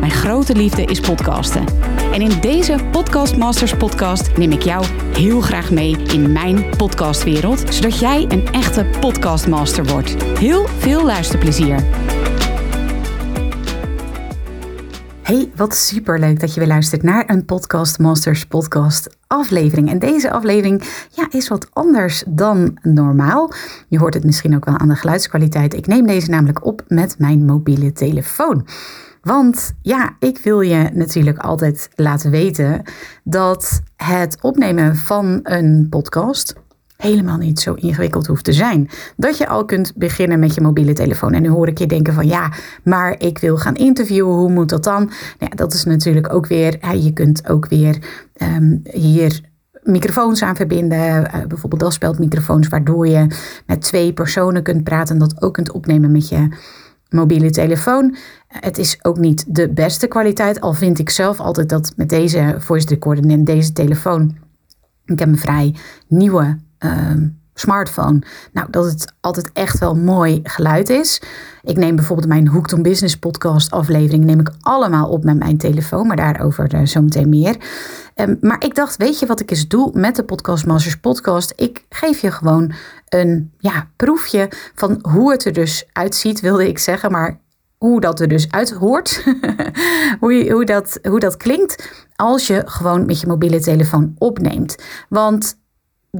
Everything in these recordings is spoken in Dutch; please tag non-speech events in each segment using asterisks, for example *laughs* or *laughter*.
Mijn grote liefde is podcasten. En in deze Podcast Masters podcast neem ik jou heel graag mee in mijn podcastwereld, zodat jij een echte podcastmaster wordt. Heel veel luisterplezier. Hey, wat super leuk dat je weer luistert naar een Podcast Masters podcast aflevering. En deze aflevering ja, is wat anders dan normaal. Je hoort het misschien ook wel aan de geluidskwaliteit. Ik neem deze namelijk op met mijn mobiele telefoon. Want ja, ik wil je natuurlijk altijd laten weten dat het opnemen van een podcast helemaal niet zo ingewikkeld hoeft te zijn. Dat je al kunt beginnen met je mobiele telefoon. En nu hoor ik je denken van ja, maar ik wil gaan interviewen, hoe moet dat dan? Nou ja, dat is natuurlijk ook weer, je kunt ook weer um, hier microfoons aan verbinden, uh, bijvoorbeeld daspeldmicrofoons, waardoor je met twee personen kunt praten en dat ook kunt opnemen met je mobiele telefoon. Het is ook niet de beste kwaliteit, al vind ik zelf altijd dat met deze voice recorder en deze telefoon, ik heb een vrij nieuwe Ehm, smartphone. Nou, dat het altijd echt wel mooi geluid is. Ik neem bijvoorbeeld mijn Hooked on Business podcast aflevering neem ik allemaal op met mijn telefoon, maar daarover uh, zometeen meer. Ehm, maar ik dacht, weet je wat ik eens doe met de Podcast Masters podcast? Ik geef je gewoon een ja, proefje van hoe het er dus uitziet, wilde ik zeggen, maar hoe dat er dus uit hoort, *laughs* hoe, hoe, dat, hoe dat klinkt als je gewoon met je mobiele telefoon opneemt. Want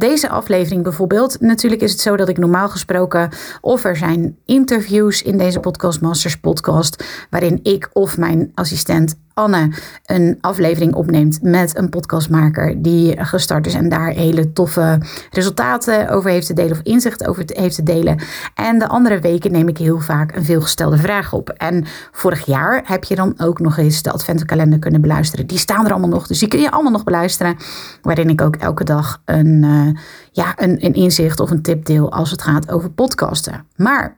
deze aflevering bijvoorbeeld. Natuurlijk is het zo dat ik normaal gesproken, of er zijn interviews in deze Podcast Masters podcast, waarin ik of mijn assistent Anne een aflevering opneemt met een podcastmaker die gestart is en daar hele toffe resultaten over heeft te delen of inzicht over heeft te delen. En de andere weken neem ik heel vaak een veelgestelde vraag op. En vorig jaar heb je dan ook nog eens de adventkalender kunnen beluisteren. Die staan er allemaal nog, dus die kun je allemaal nog beluisteren. Waarin ik ook elke dag een, uh, ja, een, een inzicht of een tip deel als het gaat over podcasten. Maar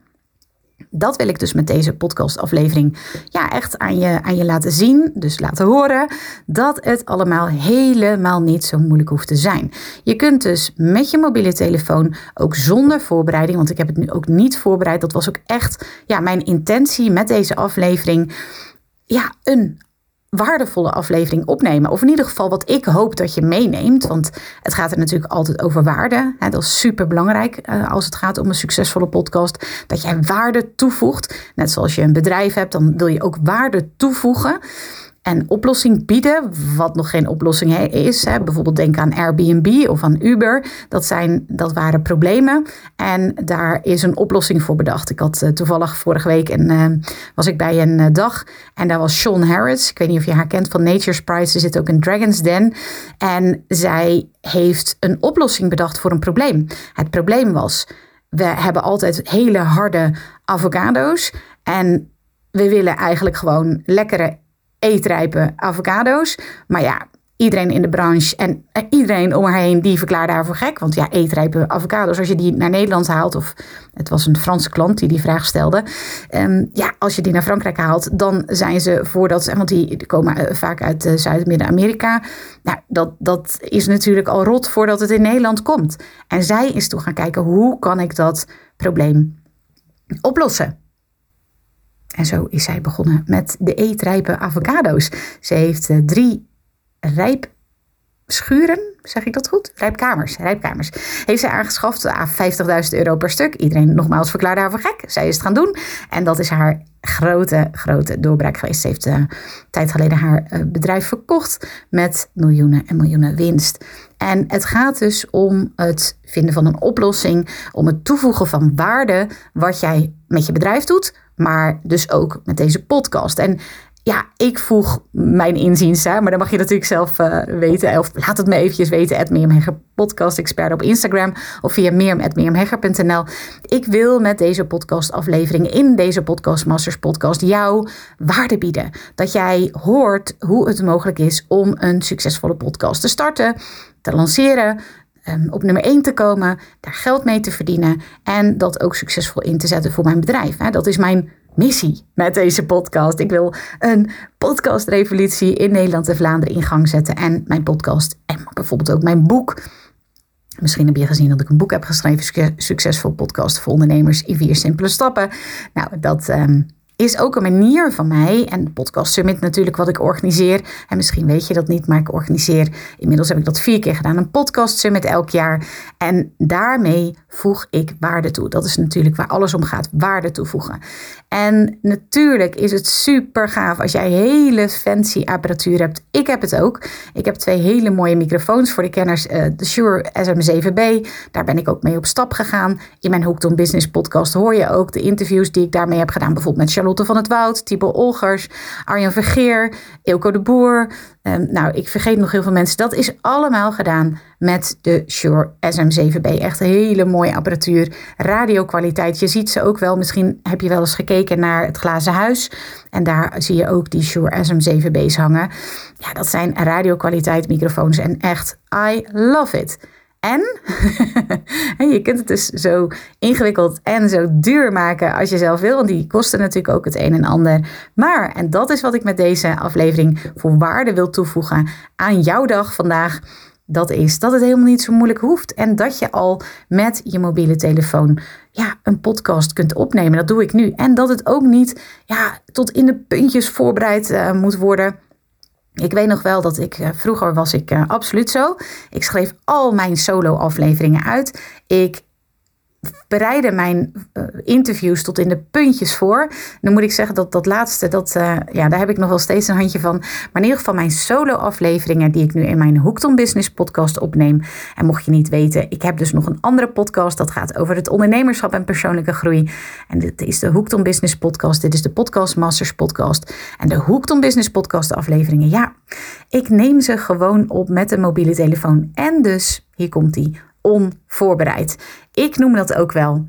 dat wil ik dus met deze podcastaflevering ja, echt aan je, aan je laten zien, dus laten horen, dat het allemaal helemaal niet zo moeilijk hoeft te zijn. Je kunt dus met je mobiele telefoon, ook zonder voorbereiding, want ik heb het nu ook niet voorbereid, dat was ook echt ja, mijn intentie met deze aflevering, ja, een waardevolle aflevering opnemen. Of in ieder geval wat ik hoop dat je meeneemt. Want het gaat er natuurlijk altijd over waarde. Dat is super belangrijk eh, als het gaat om een succesvolle podcast. Dat jij waarde toevoegt. Net zoals je een bedrijf hebt, dan wil je ook waarde toevoegen en oplossing bieden, wat nog geen oplossing is. Hè. Bijvoorbeeld denk aan Airbnb of aan Uber. Dat, zijn, dat waren problemen en daar is een oplossing voor bedacht. Ik had uh, toevallig vorige week en uh, was ik bij een uh, dag en daar was Sean Harris. Ik weet niet of je haar kent van Nature's Prize. Ze zit ook in Dragon's Den. En zij heeft een oplossing bedacht voor een probleem. Het probleem was, we hebben altijd hele harde avocado's en we willen eigenlijk gewoon lekkere eetrijpe avocado's. Maar ja, iedereen in de branche en iedereen om haar heen die verklaarde haar voor gek. Want ja, eetrijpe avocado's, als je die naar Nederland haalt, of het was een Franse klant die die vraag stelde. Um, ja, als je die naar Frankrijk haalt, dan zijn ze voordat ze, want die komen eh, vaak uit uh, Zuid-Midden-Amerika. Nou, dat, dat is natuurlijk al rot voordat het in Nederland komt. En zij is toen gaan kijken, hoe kan ik dat probleem oplossen? En zo is zij begonnen met de eetrijpe avocado's. Ze heeft uh, drie rijpschuren, zeg ik dat goed? Rijpkamers, rijpkamers. Heeft zij aangeschaft aan 50.000 euro per stuk. Iedereen nogmaals verklaarde haar voor gek. Zij is het gaan doen. En dat is haar grote, grote doorbraak geweest. Ze heeft een tijd geleden haar bedrijf verkocht met miljoenen en miljoenen winst. En het gaat dus om het vinden van een oplossing, om het toevoegen van waarde wat jij met je bedrijf doet, maar dus ook met deze podcast. En ja, ik voeg mijn inziens, hè, maar dan mag je natuurlijk zelf uh, weten. Of laat het me eventjes weten, at Mirjam Hegger podcast expert op Instagram. Of via mirjam.mirjamhegger.nl. Ik wil met deze podcast aflevering in deze Podcast Masters podcast jou waarde bieden. Dat jij hoort hoe het mogelijk is om een succesvolle podcast te starten, te lanceren, um, op nummer 1 te komen, daar geld mee te verdienen en dat ook succesvol in te zetten voor mijn bedrijf. Dat is mijn missie met deze podcast. Ik wil een podcastrevolutie in Nederland en Vlaanderen in gang zetten. En mijn podcast en bijvoorbeeld ook mijn boek. Misschien heb je gezien dat ik een boek heb geschreven, Succesvol Podcast voor Ondernemers in vier simpele stappen. Nou, dat um, is ook een manier van mij en de Podcast Summit natuurlijk wat ik organiseer. En misschien weet je dat niet, maar ik organiseer, inmiddels heb ik dat vier keer gedaan, een Podcast Summit elk jaar. En daarmee voeg ik waarde toe. Dat is natuurlijk waar alles om gaat, waarde toevoegen. En natuurlijk is het super gaaf als jij hele fancy apparatuur hebt. Ik heb het ook. Ik heb twee hele mooie microfoons voor de kenners. Uh, de Shure SM7B. Daar ben ik ook mee op stap gegaan. In mijn Hooked on Business podcast hoor je ook de interviews die ik daarmee heb gedaan. Bijvoorbeeld met Charlotte van het Woud, Thibaut Olgers, Arjan Vergeer, Ilko de Boer. Um, nou, ik vergeet nog heel veel mensen. Dat is allemaal gedaan met de Shure SM7B. Echt een hele mooie apparatuur. Radiokwaliteit. Je ziet ze ook wel. Misschien heb je wel eens gekeken naar het glazen huis. En daar zie je ook die Shure SM7B's hangen. Ja, dat zijn radiokwaliteit microfoons. En echt, I love it. *laughs* En je kunt het dus zo ingewikkeld en zo duur maken als je zelf wil. Want die kosten natuurlijk ook het een en ander. Maar, en dat is wat ik met deze aflevering voor waarde wil toevoegen aan jouw dag vandaag. Dat is dat het helemaal niet zo moeilijk hoeft. En dat je al met je mobiele telefoon ja, een podcast kunt opnemen. Dat doe ik nu. En dat het ook niet ja, tot in de puntjes voorbereid uh, moet worden. Ik weet nog wel dat ik, uh, vroeger was ik uh, absoluut zo. Ik schreef al mijn solo afleveringen uit. Ik bereiden mijn uh, interviews tot in de puntjes voor. Dan moet ik zeggen dat dat laatste, dat, uh, ja, daar heb ik nog wel steeds een handje van. Maar in ieder geval mijn solo afleveringen die ik nu in mijn Hooked on Business podcast opneem. En mocht je niet weten, ik heb dus nog een andere podcast dat gaat over het ondernemerschap en persoonlijke groei. En dit is de Hooked on Business podcast. Dit is de Podcast Masters podcast. En de Hooked on Business podcast afleveringen, ja, ik neem ze gewoon op met een mobiele telefoon. En dus, hier komt die onvoorbereid. Ik noem dat ook wel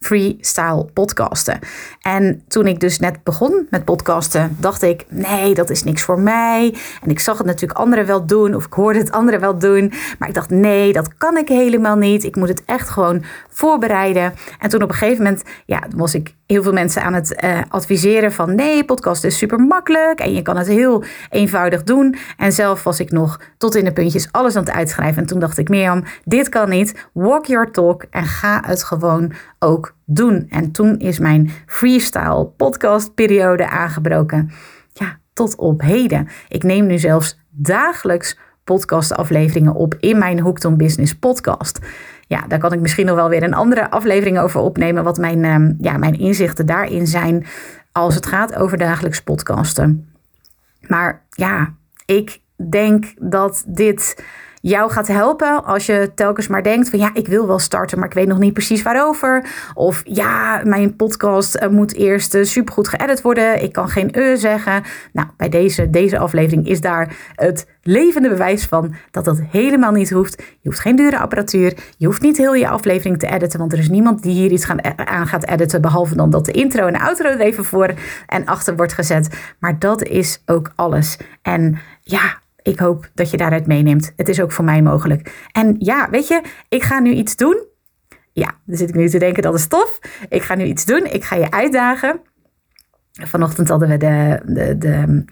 freestyle podcasten. En toen ik dus net begon met podcasten, dacht ik: nee, dat is niks voor mij. En ik zag het natuurlijk anderen wel doen, of ik hoorde het anderen wel doen. Maar ik dacht: nee, dat kan ik helemaal niet. Ik moet het echt gewoon voorbereiden. En toen op een gegeven moment, ja, was ik heel veel mensen aan het uh, adviseren van: nee, podcast is super makkelijk en je kan het heel eenvoudig doen. En zelf was ik nog tot in de puntjes alles aan het uitschrijven. En toen dacht ik: Mirjam, dit kan niet. Walk your talk en ga het gewoon ook doen. En toen is mijn freestyle podcast periode aangebroken. Ja, tot op heden. Ik neem nu zelfs dagelijks podcastafleveringen op in mijn Hooked Business podcast. Ja, daar kan ik misschien nog wel weer een andere aflevering over opnemen, wat mijn, ehm, ja, mijn inzichten daarin zijn als het gaat over dagelijks podcasten. Maar ja, ik denk dat dit jou gaat helpen als je telkens maar denkt van ja, ik wil wel starten, maar ik weet nog niet precies waarover. Of ja, mijn podcast eh, moet eerst uh, supergoed geëdit worden. Ik kan geen e zeggen. Nou, bij deze, deze aflevering is daar het levende bewijs van dat dat helemaal niet hoeft. Je hoeft geen dure apparatuur. Je hoeft niet heel je aflevering te editen, want er is niemand die hier iets gaan, e-, aan gaat editen, behalve dan dat de intro en de outro er even voor en achter wordt gezet. Maar dat is ook alles. En ja, ik hoop dat je daaruit meeneemt. Het is ook voor mij mogelijk. En ja, weet je, ik ga nu iets doen. Ja, dan zit ik nu te denken, dat is tof. Ik ga nu iets doen. Ik ga je uitdagen. Vanochtend hadden we de, de, de,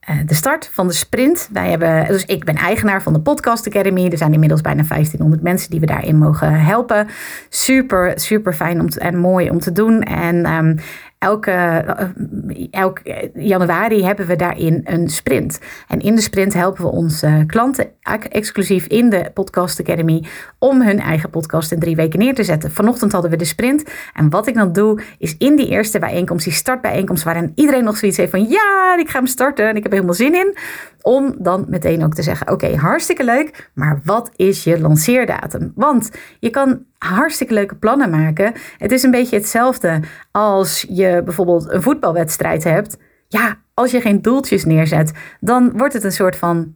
eh, de start van de sprint. Wij hebben, dus ik ben eigenaar van de Podcast Academy. Er zijn inmiddels bijna 1500 mensen die we daarin mogen helpen. Super, super fijn om en mooi om te doen. En um, elke, eh, elk januari hebben we daarin een sprint. En in de sprint helpen we onze klanten exclusief in de Podcast Academy om hun eigen podcast in drie weken neer te zetten. Vanochtend hadden we de sprint. En wat ik dan doe, is in die eerste bijeenkomst, die startbijeenkomst, waarin iedereen nog zoiets heeft van ja, ik ga hem starten en ik heb helemaal zin in. Om dan meteen ook te zeggen: Oké, hartstikke leuk, maar wat is je lanceerdatum? Want je kan hartstikke leuke plannen maken. Het is een beetje hetzelfde als je bijvoorbeeld een voetbalwedstrijd hebt. Ja, als je geen doeltjes neerzet, dan wordt het een soort van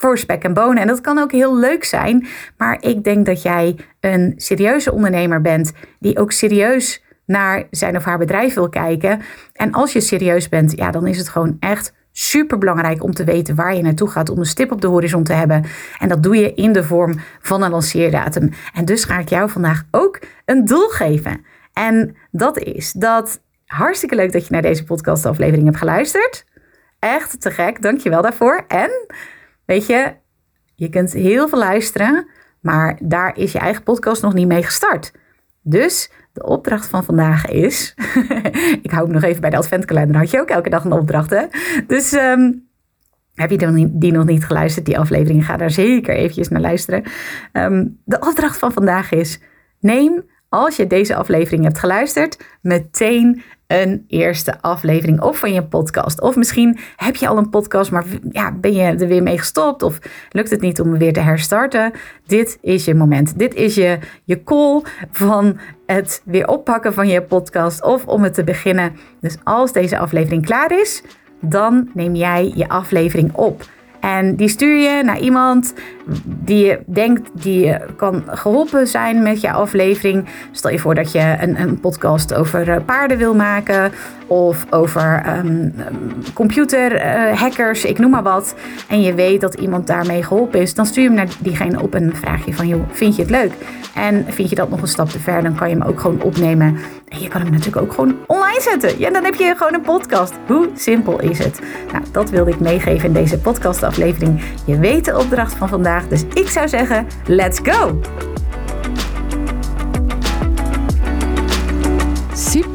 voor spek en bonen. En dat kan ook heel leuk zijn. Maar ik denk dat jij een serieuze ondernemer bent die ook serieus naar zijn of haar bedrijf wil kijken. En als je serieus bent, ja, dan is het gewoon echt Super belangrijk om te weten waar je naartoe gaat, om een stip op de horizon te hebben. En dat doe je in de vorm van een lanceerdatum. En dus ga ik jou vandaag ook een doel geven. En dat is dat hartstikke leuk dat je naar deze podcastaflevering hebt geluisterd. Echt te gek, dankjewel daarvoor. En weet je, je kunt heel veel luisteren, maar daar is je eigen podcast nog niet mee gestart. Dus de opdracht van vandaag is. *laughs* ik hou hem nog even bij de adventkalender. Had je ook elke dag een opdracht, hè? Dus ehm, heb je die nog niet geluisterd, die aflevering? Ga daar zeker eventjes naar luisteren. Ehm, de opdracht van vandaag is: neem als je deze aflevering hebt geluisterd, meteen een eerste aflevering op van je podcast. Of misschien heb je al een podcast, maar ja, ben je er weer mee gestopt of lukt het niet om weer te herstarten? Dit is je moment. Dit is je, je call van het weer oppakken van je podcast of om het te beginnen. Dus als deze aflevering klaar is, dan neem jij je aflevering op. En die stuur je naar iemand die je denkt die kan geholpen zijn met je aflevering. Stel je voor dat je een, een podcast over eh, paarden wil maken of over um, computerhackers, ik noem maar wat. En je weet dat iemand daarmee geholpen is, dan stuur je hem naar diegene op en vraag je van joh, vind je het leuk? En vind je dat nog een stap te ver, dan kan je hem ook gewoon opnemen. En je kan hem natuurlijk ook gewoon online zetten. Ja, dan heb je gewoon een podcast. Hoe simpel is het? Nou, dat wilde ik meegeven in deze podcastaflevering. Je weet de opdracht van vandaag, dus ik zou zeggen, let's go!